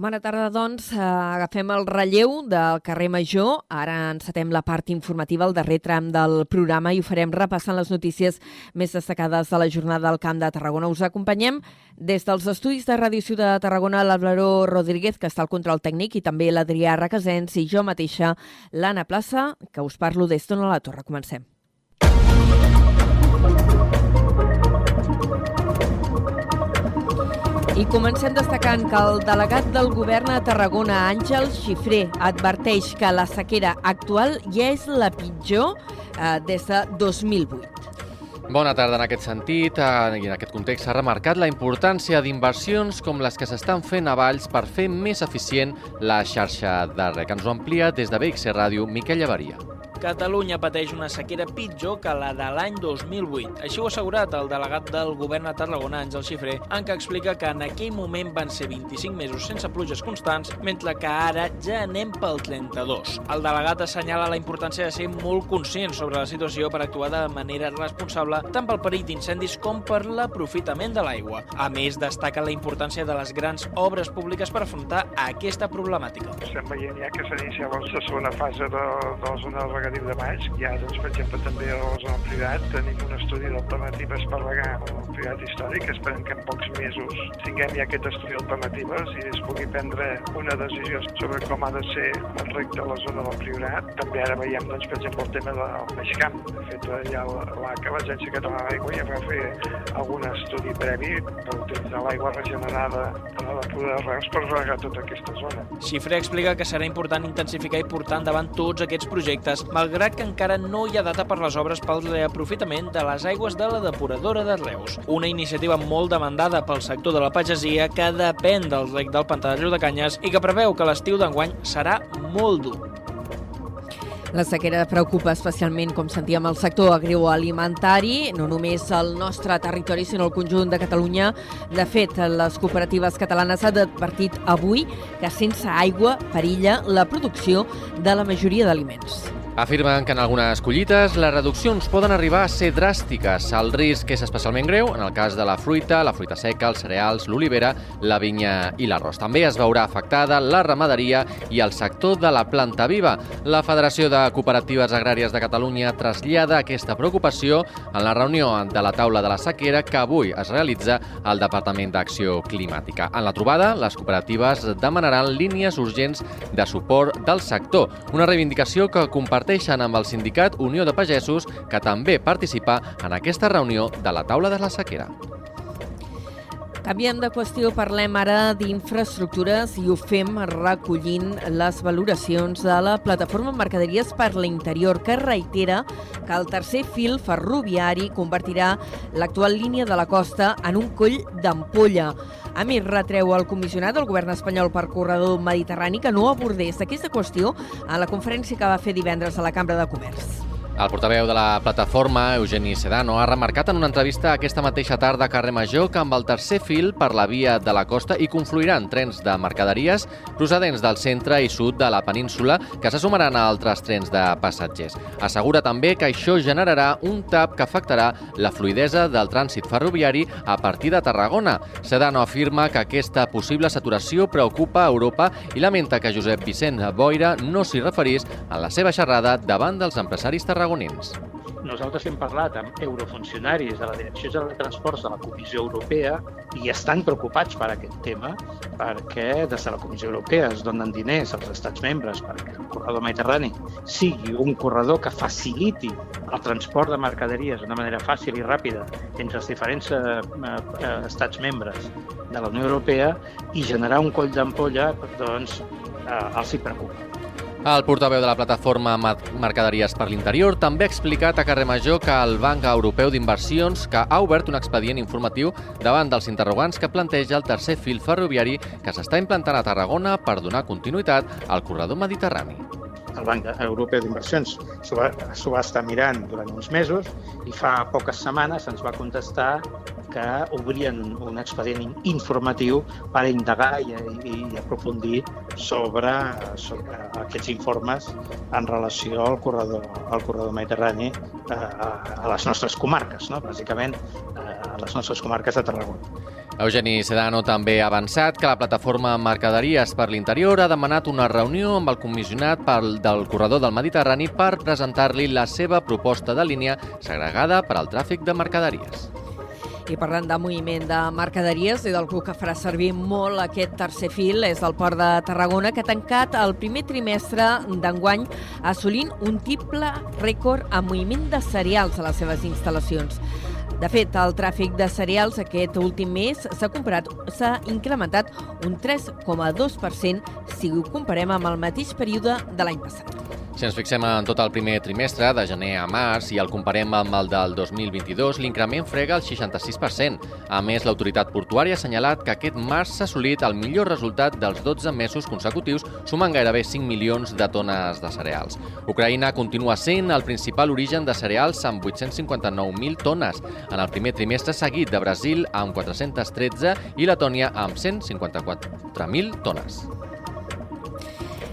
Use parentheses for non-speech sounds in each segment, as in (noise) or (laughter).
Bona tarda, doncs. Uh, agafem el relleu del carrer Major. Ara encetem la part informativa, el darrer tram del programa, i ho farem repassant les notícies més destacades de la jornada del Camp de Tarragona. Us acompanyem des dels estudis de Ràdio Ciutat de Tarragona, l'Alvaro Rodríguez, que està al control tècnic, i també l'Adrià Requesens i jo mateixa, l'Anna Plaça, que us parlo des a la Torre. Comencem. I comencem destacant que el delegat del govern a Tarragona, Àngel Xifré, adverteix que la sequera actual ja és la pitjor eh, des de 2008. Bona tarda en aquest sentit eh, i en aquest context s'ha remarcat la importància d'inversions com les que s'estan fent a Valls per fer més eficient la xarxa de rec. Ens ho amplia des de BXC Ràdio Miquel Llavaria. Catalunya pateix una sequera pitjor que la de l'any 2008. Així ho ha assegurat el delegat del govern a Tarragona, Àngel Xifré, en què explica que en aquell moment van ser 25 mesos sense pluges constants, mentre que ara ja anem pel 32. El delegat assenyala la importància de ser molt conscient sobre la situació per actuar de manera responsable tant pel perill d'incendis com per l'aprofitament de l'aigua. A més, destaca la importància de les grans obres públiques per afrontar aquesta problemàtica. Estem veient ja que s'ha iniciat la segona fase de, de la zona de regadiu de maig. Ja, doncs, per exemple, també a la zona privat tenim un estudi d'alternatives per regar el privat històric. Esperem que en pocs mesos tinguem ja aquest estudi d'alternatives i es pugui prendre una decisió sobre com ha de ser el rec de la zona del Priorat. També ara veiem, doncs, per exemple, el tema del Meixcamp. De fet, ja l'ACA, l'Agència Catalana de ja va fer algun estudi previ per utilitzar l'aigua regenerada de la depura de Reus per regar tota aquesta zona. Xifré explica que serà important intensificar i portar endavant tots aquests projectes, malgrat que encara no hi ha data per les obres pel reaprofitament de les aigües de la depuradora de Reus. Una iniciativa molt demandada pel sector de la pagesia que depèn del rec del pantà de Riudecanyes i que preveu que l'estiu d'enguany serà molt dur. La sequera preocupa especialment, com sentíem, el sector agroalimentari, no només el nostre territori, sinó el conjunt de Catalunya. De fet, les cooperatives catalanes han advertit avui que sense aigua perilla la producció de la majoria d'aliments. Afirmen que en algunes collites les reduccions poden arribar a ser dràstiques. El risc és especialment greu en el cas de la fruita, la fruita seca, els cereals, l'olivera, la vinya i l'arròs. També es veurà afectada la ramaderia i el sector de la planta viva. La Federació de Cooperatives Agràries de Catalunya trasllada aquesta preocupació en la reunió de la taula de la sequera que avui es realitza al Departament d'Acció Climàtica. En la trobada, les cooperatives demanaran línies urgents de suport del sector, una reivindicació que comparteix comparteixen amb el sindicat Unió de Pagesos, que també participa en aquesta reunió de la taula de la sequera. Canviem de qüestió, parlem ara d'infraestructures i ho fem recollint les valoracions de la plataforma Mercaderies per l'Interior, que reitera que el tercer fil ferroviari convertirà l'actual línia de la costa en un coll d'ampolla. A més, retreu al comissionat del govern espanyol per corredor mediterrani que no abordés aquesta qüestió a la conferència que va fer divendres a la Cambra de Comerç. El portaveu de la plataforma, Eugeni Sedano, ha remarcat en una entrevista aquesta mateixa tarda a Carrer Major que amb el tercer fil per la via de la costa hi confluiran trens de mercaderies procedents del centre i sud de la península que se sumaran a altres trens de passatgers. Assegura també que això generarà un tap que afectarà la fluidesa del trànsit ferroviari a partir de Tarragona. Sedano afirma que aquesta possible saturació preocupa Europa i lamenta que Josep Vicent Boira no s'hi referís en la seva xerrada davant dels empresaris tarragonins tarragonins. Nosaltres hem parlat amb eurofuncionaris de la Direcció General de Transports de la Comissió Europea i estan preocupats per aquest tema perquè des de la Comissió Europea es donen diners als estats membres perquè el corredor mediterrani sigui un corredor que faciliti el transport de mercaderies d'una manera fàcil i ràpida entre els diferents eh, eh, estats membres de la Unió Europea i generar un coll d'ampolla doncs, eh, els hi preocupa. El portaveu de la plataforma Mercaderies per l'Interior també ha explicat a Carrer Major que el Banc Europeu d'Inversions que ha obert un expedient informatiu davant dels interrogants que planteja el tercer fil ferroviari que s'està implantant a Tarragona per donar continuïtat al corredor mediterrani. El Banc Europeu d'Inversions s'ho va, va estar mirant durant uns mesos i fa poques setmanes ens va contestar que obrien un expedient informatiu per indagar i, i, i aprofundir sobre, sobre aquests informes en relació al corredor, al corredor mediterrani eh, a, a les nostres comarques, no? bàsicament eh, a les nostres comarques de Tarragona. Eugeni Sedano també ha avançat que la plataforma Mercaderies per l'Interior ha demanat una reunió amb el comissionat pel, del corredor del Mediterrani per presentar-li la seva proposta de línia segregada per al tràfic de mercaderies. I parlant de moviment de mercaderies i d'algú que farà servir molt aquest tercer fil és el Port de Tarragona, que ha tancat el primer trimestre d'enguany assolint un triple rècord en moviment de cereals a les seves instal·lacions. De fet, el tràfic de cereals aquest últim mes s'ha comparat s'ha incrementat un 3,2% si ho comparem amb el mateix període de l'any passat. Si ens fixem en tot el primer trimestre, de gener a març, i el comparem amb el del 2022, l'increment frega el 66%. A més, l'autoritat portuària ha assenyalat que aquest març s'ha assolit el millor resultat dels 12 mesos consecutius, sumant gairebé 5 milions de tones de cereals. Ucraïna continua sent el principal origen de cereals amb 859.000 tones, en el primer trimestre seguit de Brasil amb 413 i Letònia amb 154.000 tones.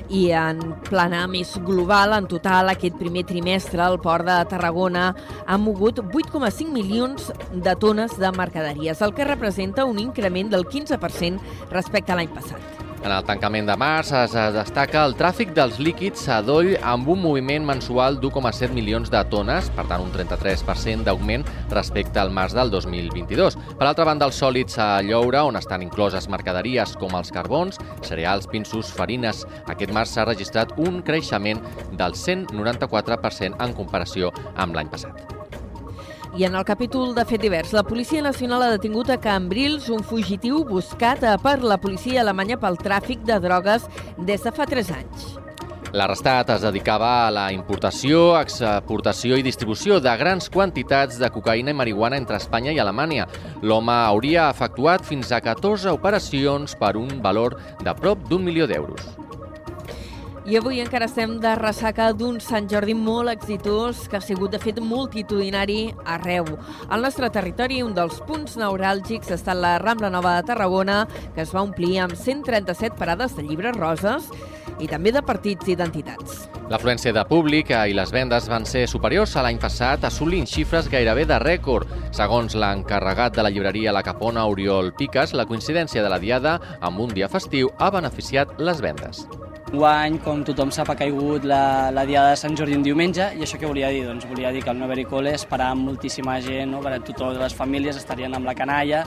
I en plana més global, en total, aquest primer trimestre, el port de Tarragona ha mogut 8,5 milions de tones de mercaderies, el que representa un increment del 15% respecte a l'any passat. En el tancament de març es destaca el tràfic dels líquids a doll amb un moviment mensual d'1,7 milions de tones, per tant un 33% d'augment respecte al març del 2022. Per altra banda, els sòlids a lloure, on estan incloses mercaderies com els carbons, cereals, pinsos, farines. Aquest març s'ha registrat un creixement del 194% en comparació amb l'any passat. I en el capítol de fet divers, la Policia Nacional ha detingut a Cambrils un fugitiu buscat per la policia alemanya pel tràfic de drogues des de fa 3 anys. L'arrestat es dedicava a la importació, exportació i distribució de grans quantitats de cocaïna i marihuana entre Espanya i Alemanya. L'home hauria efectuat fins a 14 operacions per un valor de prop d'un milió d'euros. I avui encara estem de ressaca d'un Sant Jordi molt exitós que ha sigut, de fet, multitudinari arreu. Al nostre territori, un dels punts neuràlgics està la Rambla Nova de Tarragona, que es va omplir amb 137 parades de llibres roses i també de partits i d'entitats. L'afluència de públic i les vendes van ser superiors a l'any passat, assolint xifres gairebé de rècord. Segons l'encarregat de la llibreria La Capona, Oriol Piques, la coincidència de la diada amb un dia festiu ha beneficiat les vendes. Guany, com tothom sap, ha caigut la, la diada de Sant Jordi un diumenge, i això què volia dir? Doncs volia dir que al no haver-hi col·le esperàvem moltíssima gent, no? per totes les famílies estarien amb la canalla.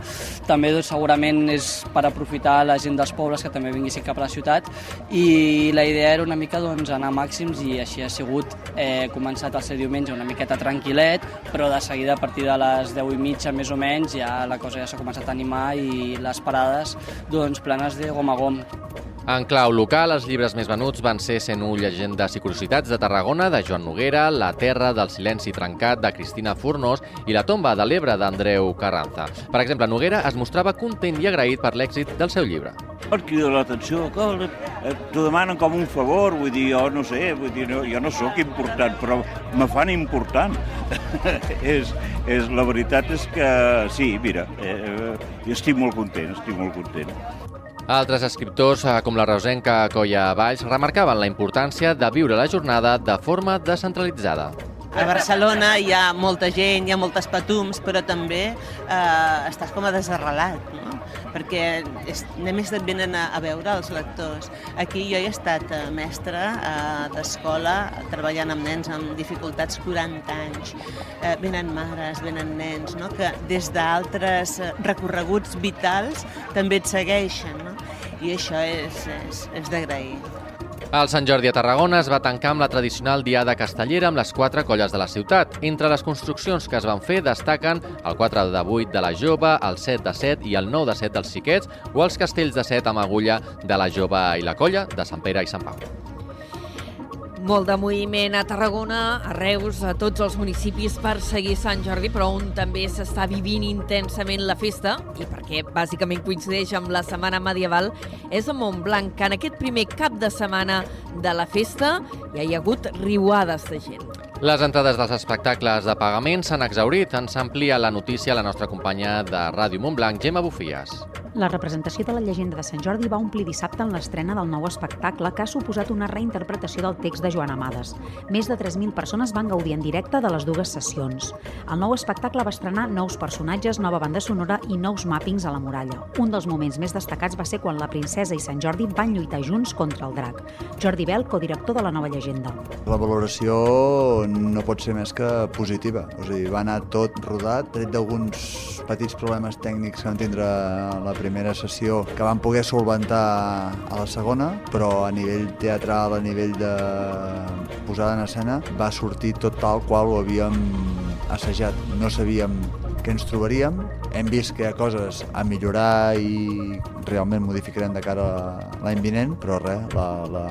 També doncs, segurament és per aprofitar la gent dels pobles que també vinguessin cap a la ciutat, i la idea era una mica doncs, anar màxims, i així ha sigut. He començat el ser diumenge una miqueta tranquil·let, però de seguida a partir de les 10 i mitja més o menys ja la cosa ja s'ha començat a animar i les parades doncs, planes de gom a gom. En clau local, els llibres més venuts van ser 101 llegendes i curiositats de Tarragona, de Joan Noguera, La terra del silenci trencat, de Cristina Fornós i La tomba de l'Ebre, d'Andreu Carranza. Per exemple, Noguera es mostrava content i agraït per l'èxit del seu llibre. Et crida l'atenció, que t'ho demanen com un favor, vull dir, jo no sé, vull dir, no, jo no sóc important, però me fan important. (laughs) és, és, la veritat és que sí, mira, eh, jo estic molt content, estic molt content. Altres escriptors, eh, com la reusenca Colla Valls, remarcaven la importància de viure la jornada de forma descentralitzada. A Barcelona hi ha molta gent, hi ha moltes patums, però també eh, estàs com a desarrelat? Perquè és, només et venen a, a veure els lectors. Aquí jo he estat eh, mestra eh, d'escola treballant amb nens amb dificultats 40 anys. Eh, venen mares, venen nens, no? que des d'altres eh, recorreguts vitals també et segueixen. No? I això és, és, és d'agrair. El Sant Jordi a Tarragona es va tancar amb la tradicional Diada Castellera amb les quatre colles de la ciutat. Entre les construccions que es van fer destaquen el 4 de 8 de la Jove, el 7 de 7 i el 9 de 7 dels Xiquets o els castells de 7 amb agulla de la Jove i la Colla de Sant Pere i Sant Pau. Molt de moviment a Tarragona, a Reus, a tots els municipis per seguir Sant Jordi, però on també s'està vivint intensament la festa, i perquè bàsicament coincideix amb la Setmana Medieval, és a Montblanc, que en aquest primer cap de setmana de la festa ja hi ha hagut riuades de gent. Les entrades dels espectacles de pagament s'han exaurit. Ens amplia la notícia la nostra companya de Ràdio Montblanc, Gemma Bufies. La representació de la llegenda de Sant Jordi va omplir dissabte en l'estrena del nou espectacle que ha suposat una reinterpretació del text de Joan Amades. Més de 3.000 persones van gaudir en directe de les dues sessions. El nou espectacle va estrenar nous personatges, nova banda sonora i nous màpings a la muralla. Un dels moments més destacats va ser quan la princesa i Sant Jordi van lluitar junts contra el drac. Jordi Bel, codirector de la nova llegenda. La valoració no pot ser més que positiva. O sigui, va anar tot rodat, tret d'alguns petits problemes tècnics que van tindre la primera sessió que vam poder solventar a la segona, però a nivell teatral, a nivell de posada en escena, va sortir tot tal qual ho havíem assajat. No sabíem què ens trobaríem, hem vist que hi ha coses a millorar i realment modificarem de cara a l'any vinent, però res, la, la,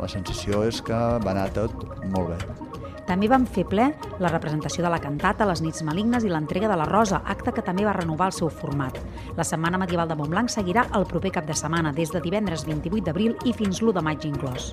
la sensació és que va anar tot molt bé. També van fer ple la representació de la cantata, les nits malignes i l'entrega de la Rosa, acte que també va renovar el seu format. La Setmana Medieval de Montblanc seguirà el proper cap de setmana, des de divendres 28 d'abril i fins l'1 de maig inclòs.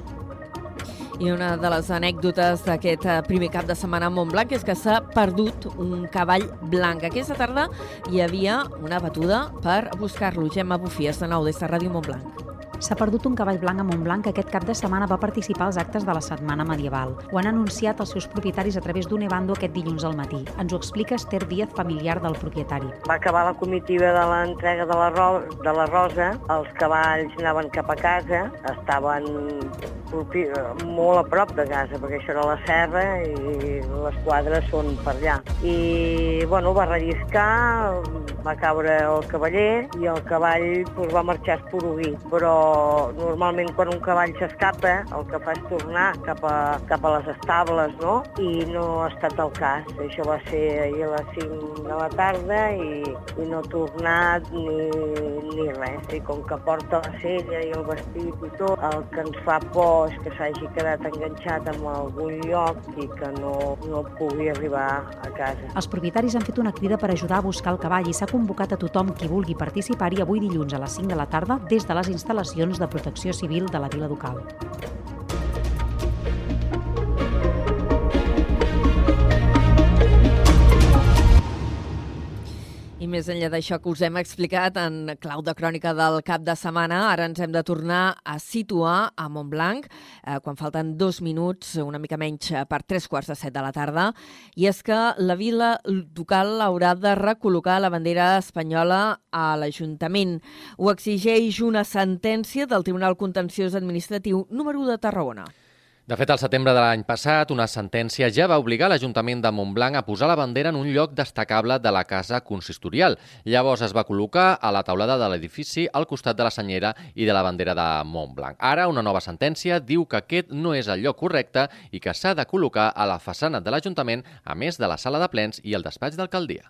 I una de les anècdotes d'aquest eh, primer cap de setmana a Montblanc és que s'ha perdut un cavall blanc. Aquesta tarda hi havia una batuda per buscar-lo. Gemma Bufies, de nou, des de Ràdio Montblanc. S'ha perdut un cavall blanc a Montblanc que aquest cap de setmana va participar als actes de la Setmana Medieval. Ho han anunciat els seus propietaris a través d'un evando aquest dilluns al matí. Ens ho explica Esther Díaz, familiar del propietari. Va acabar la comitiva de l'entrega de, la ro de la rosa, els cavalls anaven cap a casa, estaven molt a prop de casa, perquè això era la serra i les quadres són per allà. I, bueno, va relliscar, va caure el cavaller i el cavall pues, va marxar esporuguit, però normalment quan un cavall s'escapa el que fa és tornar cap a, cap a les estables, no? I no ha estat el cas. Això va ser ahir a les 5 de la tarda i, i no ha tornat ni, ni res. I com que porta la sella i el vestit i tot, el que ens fa por és que s'hagi quedat enganxat en algun lloc i que no, no pugui arribar a casa. Els propietaris han fet una crida per ajudar a buscar el cavall i s'ha convocat a tothom qui vulgui participar-hi avui dilluns a les 5 de la tarda des de les instal·lacions de protecció civil de la Vila Ducal. I més enllà d'això que us hem explicat en clau de crònica del cap de setmana, ara ens hem de tornar a situar a Montblanc, eh, quan falten dos minuts, una mica menys eh, per tres quarts de set de la tarda, i és que la vila ducal haurà de recol·locar la bandera espanyola a l'Ajuntament. Ho exigeix una sentència del Tribunal Contenciós Administratiu número 1 de Tarragona. De fet, al setembre de l'any passat, una sentència ja va obligar l'Ajuntament de Montblanc a posar la bandera en un lloc destacable de la casa consistorial. Llavors es va col·locar a la taulada de l'edifici al costat de la senyera i de la bandera de Montblanc. Ara, una nova sentència diu que aquest no és el lloc correcte i que s'ha de col·locar a la façana de l'Ajuntament, a més de la sala de plens i el despatx d'alcaldia.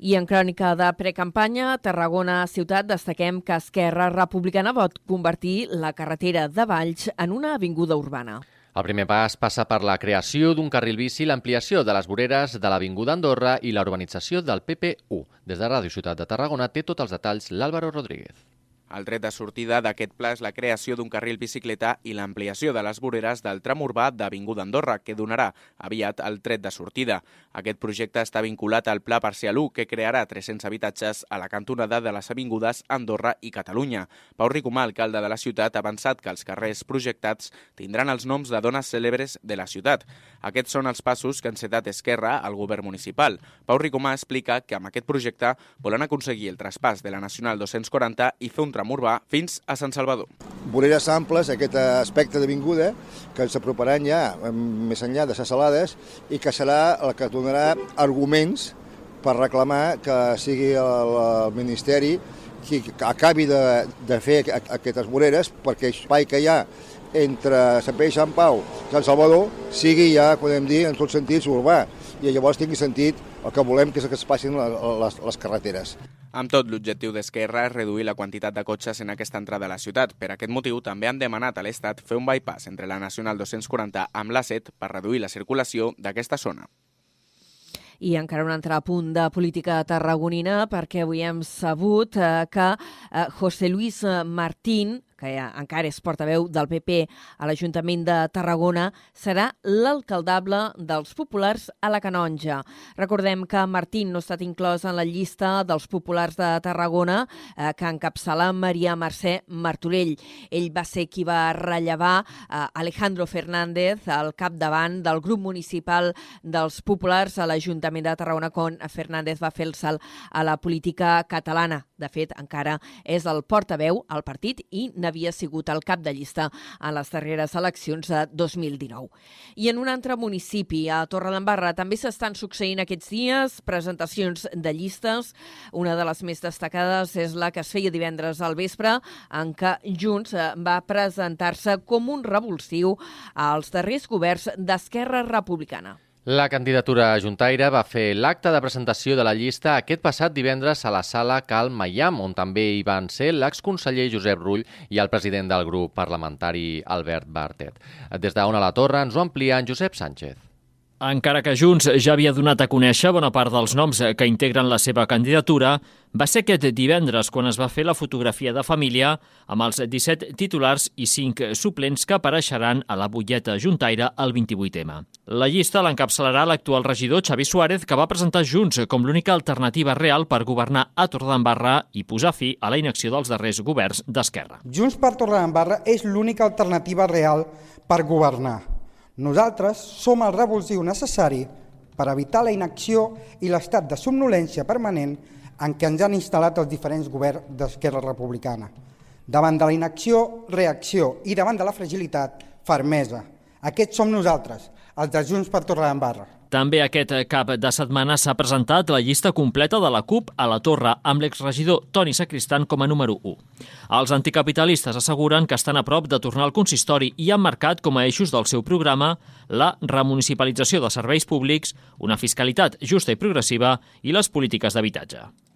I en crònica de precampanya, Tarragona Ciutat, destaquem que Esquerra Republicana pot convertir la carretera de Valls en una avinguda urbana. El primer pas passa per la creació d'un carril bici, l'ampliació de les voreres de l'Avinguda Andorra i la urbanització del PP1. Des de Ràdio Ciutat de Tarragona té tots els detalls l'Àlvaro Rodríguez. El tret de sortida d'aquest pla és la creació d'un carril bicicleta i l'ampliació de les voreres del tram urbà d'Avinguda Andorra, que donarà aviat el tret de sortida. Aquest projecte està vinculat al Pla Parcial 1, que crearà 300 habitatges a la cantonada de les avingudes Andorra i Catalunya. Pau Ricomà, alcalde de la ciutat, ha avançat que els carrers projectats tindran els noms de dones cèlebres de la ciutat. Aquests són els passos que ha encetat Esquerra al govern municipal. Pau Ricomà explica que amb aquest projecte volen aconseguir el traspàs de la Nacional 240 i fer un tram urbà fins a Sant Salvador. Voreres amples, aquest aspecte d'avinguda, que ens aproparan ja més enllà de les salades i que serà el que donarà arguments per reclamar que sigui el, el Ministeri qui acabi de, de fer aquestes voreres perquè l'espai que hi ha entre Sant Pere i Sant Pau i Sant Salvador sigui ja, podem dir, en tots sentits urbà i llavors tingui sentit el que volem que és que es passin les, les carreteres. Amb tot, l'objectiu d'Esquerra és reduir la quantitat de cotxes en aquesta entrada a la ciutat. Per aquest motiu, també han demanat a l'Estat fer un bypass entre la Nacional 240 amb l'A7 per reduir la circulació d'aquesta zona. I encara un altre punt de política tarragonina, perquè avui hem sabut eh, que eh, José Luis Martín, que encara és portaveu del PP a l'Ajuntament de Tarragona, serà l'alcaldable dels populars a la Canonja. Recordem que Martín no ha estat inclòs en la llista dels populars de Tarragona eh, que encapçala Maria Mercè Martorell. Ell va ser qui va rellevar eh, Alejandro Fernández al capdavant del grup municipal dels populars a l'Ajuntament de Tarragona quan Fernández va fer el salt a la política catalana. De fet, encara és el portaveu al partit i n'havia sigut el cap de llista en les darreres eleccions de 2019. I en un altre municipi, a Torredembarra, també s'estan succeint aquests dies presentacions de llistes. Una de les més destacades és la que es feia divendres al vespre, en què Junts eh, va presentar-se com un revulsiu als darrers governs d'Esquerra Republicana. La candidatura juntaire va fer l'acte de presentació de la llista aquest passat divendres a la sala Cal Mayam, on també hi van ser l'exconseller Josep Rull i el president del grup parlamentari Albert Bartet. Des d'on a la torre ens ho amplia en Josep Sánchez. Encara que Junts ja havia donat a conèixer bona part dels noms que integren la seva candidatura, va ser aquest divendres quan es va fer la fotografia de família amb els 17 titulars i 5 suplents que apareixeran a la butlleta juntaire el 28M. La llista l'encapçalarà l'actual regidor Xavi Suárez, que va presentar Junts com l'única alternativa real per governar a Torredembarra i posar fi a la inacció dels darrers governs d'Esquerra. Junts per Torredembarra és l'única alternativa real per governar nosaltres som el revulsiu necessari per evitar la inacció i l'estat de somnolència permanent en què ens han instal·lat els diferents governs d'Esquerra Republicana. Davant de la inacció, reacció i davant de la fragilitat, fermesa. Aquests som nosaltres, els de Junts per Torredembarra. També aquest cap de setmana s'ha presentat la llista completa de la CUP a la Torre amb l'exregidor Toni Sacristan com a número 1. Els anticapitalistes asseguren que estan a prop de tornar al consistori i han marcat com a eixos del seu programa la remunicipalització de serveis públics, una fiscalitat justa i progressiva i les polítiques d'habitatge.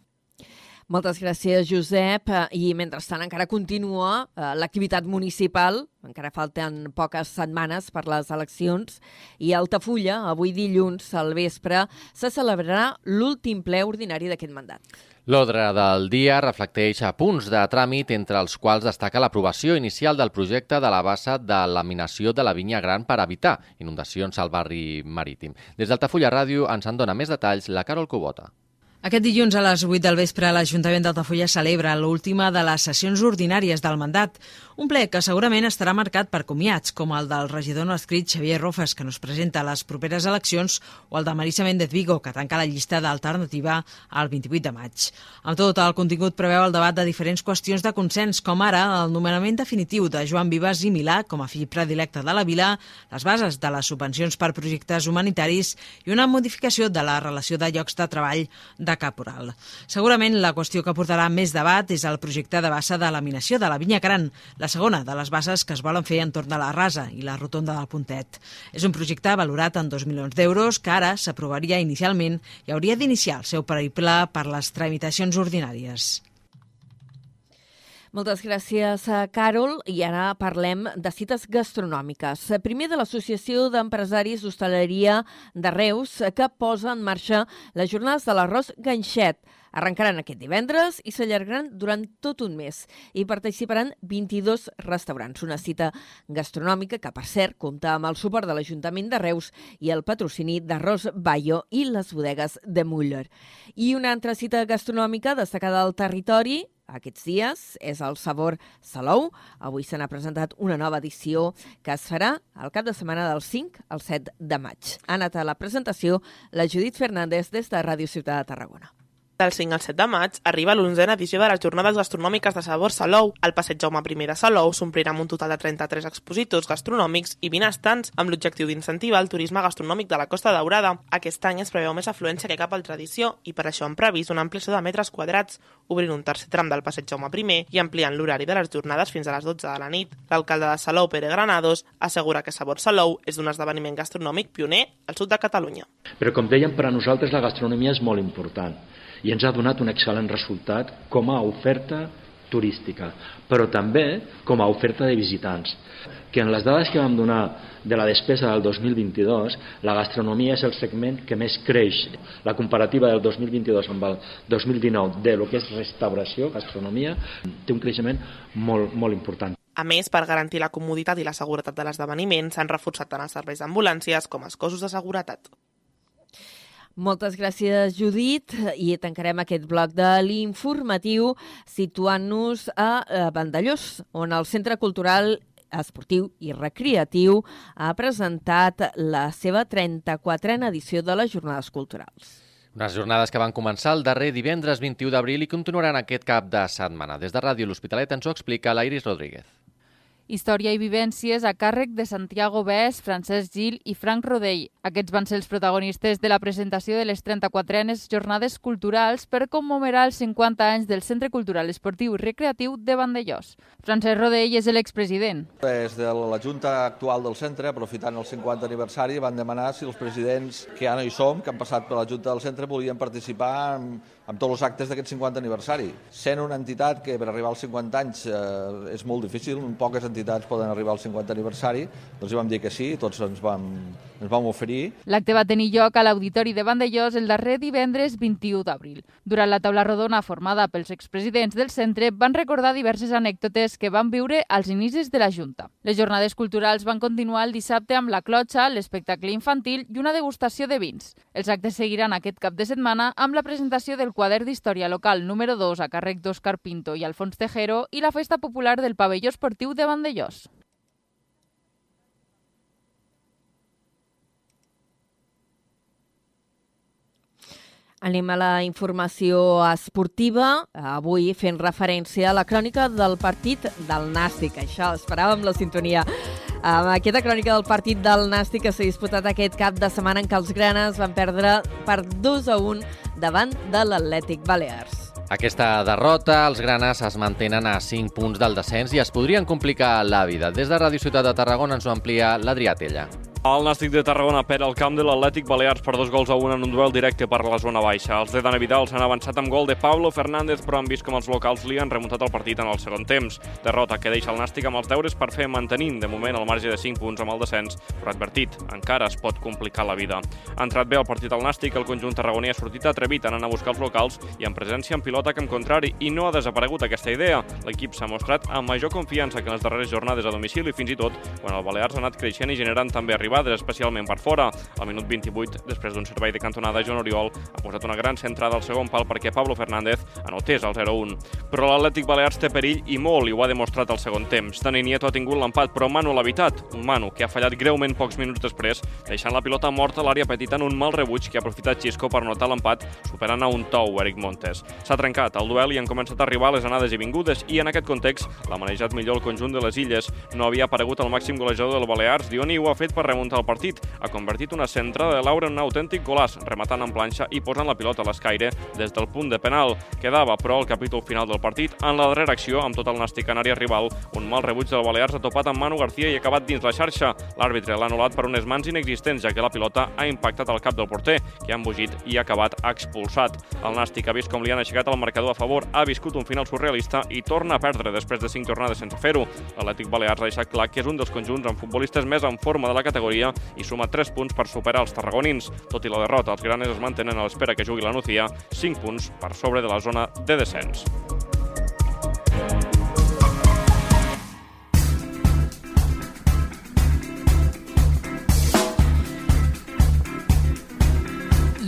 Moltes gràcies, Josep. I mentrestant encara continua eh, l'activitat municipal, encara falten poques setmanes per les eleccions, i a Altafulla, avui dilluns al vespre, se celebrarà l'últim ple ordinari d'aquest mandat. L'ordre del dia reflecteix a punts de tràmit entre els quals destaca l'aprovació inicial del projecte de la bassa de laminació de la vinya gran per evitar inundacions al barri marítim. Des d'Altafulla Ràdio ens en dona més detalls la Carol Cubota. Aquest dilluns a les 8 del vespre l'Ajuntament d'Altafulla celebra l'última de les sessions ordinàries del mandat, un ple que segurament estarà marcat per comiats, com el del regidor no escrit Xavier Rofes, que no es presenta a les properes eleccions, o el de Marisa Méndez Vigo, que tanca la llista d'alternativa el 28 de maig. Amb tot, el contingut preveu el debat de diferents qüestions de consens, com ara el nomenament definitiu de Joan Vives i Milà com a fill predilecte de la vila, les bases de les subvencions per projectes humanitaris i una modificació de la relació de llocs de treball de Caporal. Segurament la qüestió que portarà més debat és el projecte de bassa de laminació de la Vinya Gran, la segona de les bases que es volen fer entorn de la Rasa i la rotonda del Puntet. És un projecte valorat en 2 milions d'euros que ara s'aprovaria inicialment i hauria d'iniciar el seu periple per les tramitacions ordinàries. Moltes gràcies, eh, Carol. I ara parlem de cites gastronòmiques. Primer de l'Associació d'Empresaris d'Hostaleria de Reus, que posa en marxa les jornades de l'arròs ganxet. Arrencaran aquest divendres i s'allargaran durant tot un mes. Hi participaran 22 restaurants. Una cita gastronòmica que, per cert, compta amb el suport de l'Ajuntament de Reus i el patrocini d'Arròs Bayo i les bodegues de Müller. I una altra cita gastronòmica destacada al territori aquests dies és el Sabor Salou. Avui se n'ha presentat una nova edició que es farà al cap de setmana del 5 al 7 de maig. Ha anat a la presentació la Judit Fernández des de Ràdio Ciutat de Tarragona. Del 5 al 7 de maig arriba l'onzena edició de les jornades gastronòmiques de sabor Salou. El passeig Jaume I de Salou s'omplirà amb un total de 33 expositors gastronòmics i 20 estants amb l'objectiu d'incentivar el turisme gastronòmic de la Costa Daurada. Aquest any es preveu més afluència que cap altra edició i per això han previst una ampliació de metres quadrats, obrint un tercer tram del passeig Jaume I i ampliant l'horari de les jornades fins a les 12 de la nit. L'alcalde de Salou, Pere Granados, assegura que Sabor Salou és un esdeveniment gastronòmic pioner al sud de Catalunya. Però com dèiem, per a nosaltres la gastronomia és molt important i ens ha donat un excel·lent resultat com a oferta turística, però també com a oferta de visitants. Que en les dades que vam donar de la despesa del 2022, la gastronomia és el segment que més creix. La comparativa del 2022 amb el 2019 de lo que és restauració, gastronomia, té un creixement molt, molt important. A més, per garantir la comoditat i la seguretat de l'esdeveniment, s'han reforçat tant els serveis d'ambulàncies com els cossos de seguretat. Moltes gràcies, Judit. I tancarem aquest bloc de l'informatiu situant-nos a Vandellós, on el Centre Cultural esportiu i recreatiu ha presentat la seva 34a edició de les Jornades Culturals. Unes jornades que van començar el darrer divendres 21 d'abril i continuaran aquest cap de setmana. Des de Ràdio L'Hospitalet ens ho explica l'Iris Rodríguez. Història i vivències a càrrec de Santiago Bès, Francesc Gil i Frank Rodell. Aquests van ser els protagonistes de la presentació de les 34enes Jornades Culturals per commemorar els 50 anys del Centre Cultural Esportiu i Recreatiu de Vandellós. Francesc Rodell és l'expresident. Des de la Junta actual del centre, aprofitant el 50 aniversari, van demanar si els presidents que no hi som, que han passat per la Junta del centre, volien participar en, en tots els actes d'aquest 50 aniversari. Sent una entitat que per arribar als 50 anys eh, és molt difícil, poques entitats poden arribar al 50 aniversari, doncs hi vam dir que sí, tots ens vam, ens vam oferir. L'acte va tenir lloc a l'Auditori de Vandellós el darrer divendres 21 d'abril. Durant la taula rodona formada pels expresidents del centre van recordar diverses anècdotes que van viure als inicis de la Junta. Les jornades culturals van continuar el dissabte amb la clotxa, l'espectacle infantil i una degustació de vins. Els actes seguiran aquest cap de setmana amb la presentació del quadern d'història local número 2 a càrrec d'Òscar Pinto i Alfons Tejero i la festa popular del pavelló esportiu de Vandellós. Anem a la informació esportiva, avui fent referència a la crònica del partit del Nàstic. Això, esperàvem la sintonia. Amb aquesta crònica del partit del Nàstic que s'ha disputat aquest cap de setmana en què els granes van perdre per 2 a 1 davant de l'Atlètic Balears. Aquesta derrota, els granes es mantenen a 5 punts del descens i es podrien complicar la vida. Des de Ràdio Ciutat de Tarragona ens ho amplia l'Adrià Tella. El Nàstic de Tarragona per al camp de l'Atlètic Balears per dos gols a un en un duel directe per la zona baixa. Els de Dani Vidal s'han avançat amb gol de Pablo Fernández, però han vist com els locals li han remuntat el partit en el segon temps. Derrota que deixa el Nàstic amb els deures per fer mantenint de moment el marge de 5 punts amb el descens, però advertit, encara es pot complicar la vida. Ha entrat bé el partit al Nàstic, el conjunt tarragoní ha sortit atrevit anant a buscar els locals i en presència en pilota que en contrari i no ha desaparegut aquesta idea. L'equip s'ha mostrat amb major confiança que en les darreres jornades a domicili, fins i tot quan el Balears ha anat creixent i generant també arribades, especialment per fora. Al minut 28, després d'un servei de cantonada, Joan Oriol ha posat una gran centrada al segon pal perquè Pablo Fernández anotés el 0-1. Però l'Atlètic Balears té perill i molt, i ho ha demostrat al segon temps. Dani Nieto ha tingut l'empat, però Manu l'ha evitat. Un Manu que ha fallat greument pocs minuts després, deixant la pilota morta a l'àrea petita en un mal rebuig que ha aprofitat Xisco per notar l'empat, superant a un tou Eric Montes. S'ha trencat el duel i han començat a arribar les anades i vingudes i en aquest context l'ha manejat millor el conjunt de les illes. No havia aparegut el màxim golejador del Balears, Dioni ho ha fet per remuntar el partit. Ha convertit una centrada de Laura en un autèntic golaç, rematant en planxa i posant la pilota a l'escaire des del punt de penal. Quedava, però, el capítol final del partit en la darrera acció amb tot el nàstic canari rival. Un mal rebuig del Balears ha topat amb Manu García i acabat dins la xarxa. L'àrbitre l'ha anul·lat per unes mans inexistents, ja que la pilota ha impactat al cap del porter, que ha embogit i ha acabat expulsat. El nàstic ha vist com li han aixecat el marcador a favor, ha viscut un final surrealista i torna a perdre després de cinc tornades sense fer-ho. L'Atlètic Balears ha deixat clar que és un dels conjunts amb futbolistes més en forma de la categoria i suma 3 punts per superar els tarragonins. Tot i la derrota, els granes es mantenen a l'espera que jugui la Nucía 5 punts per sobre de la zona de descens.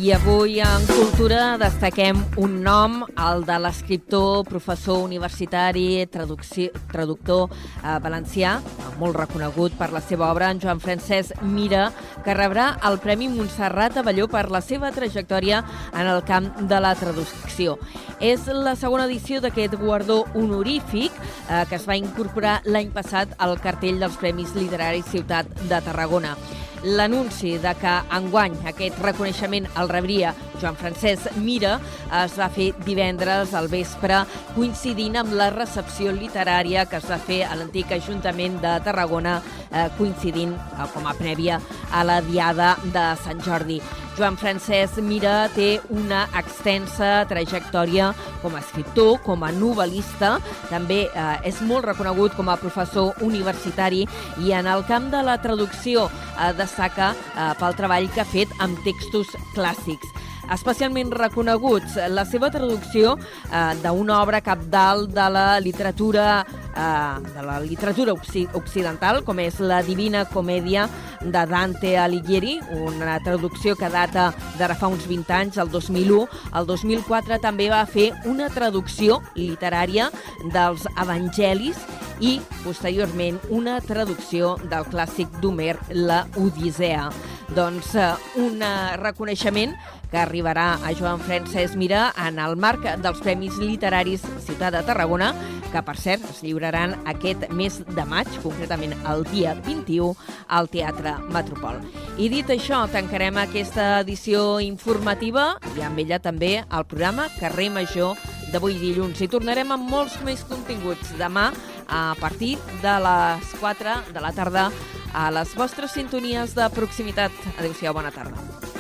I avui en Cultura destaquem un nom, el de l'escriptor, professor universitari, traductor eh, valencià, molt reconegut per la seva obra, en Joan Francesc Mira, que rebrà el Premi Montserrat Avelló per la seva trajectòria en el camp de la traducció. És la segona edició d'aquest guardó honorífic eh, que es va incorporar l'any passat al cartell dels Premis Literaris Ciutat de Tarragona. L'anunci de que enguany aquest reconeixement el rebria Joan Francesc Mira es va fer divendres al vespre coincidint amb la recepció literària que es va fer a l'antic Ajuntament de Tarragona eh, coincidint eh, com a prèvia a la Diada de Sant Jordi. Joan Francesc Mira té una extensa trajectòria com a escriptor, com a novel·lista, també eh, és molt reconegut com a professor universitari i en el camp de la traducció eh, destaca eh, pel treball que ha fet amb textos clàssics especialment reconeguts. La seva traducció eh, d'una obra capdalt de la literatura eh, de la literatura occidental, com és la Divina Comèdia de Dante Alighieri, una traducció que data d'ara fa uns 20 anys, el 2001. El 2004 també va fer una traducció literària dels Evangelis i, posteriorment, una traducció del clàssic d'Homer, la Odissea. Doncs eh, un reconeixement que arribarà a Joan Francesc Mira en el marc dels Premis Literaris Ciutat de Tarragona, que, per cert, es lliuraran aquest mes de maig, concretament el dia 21, al Teatre Metropol. I dit això, tancarem aquesta edició informativa i amb ella també el programa Carrer Major d'avui dilluns. I tornarem amb molts més continguts demà a partir de les 4 de la tarda a les vostres sintonies de proximitat. Adéu-siau, bona tarda.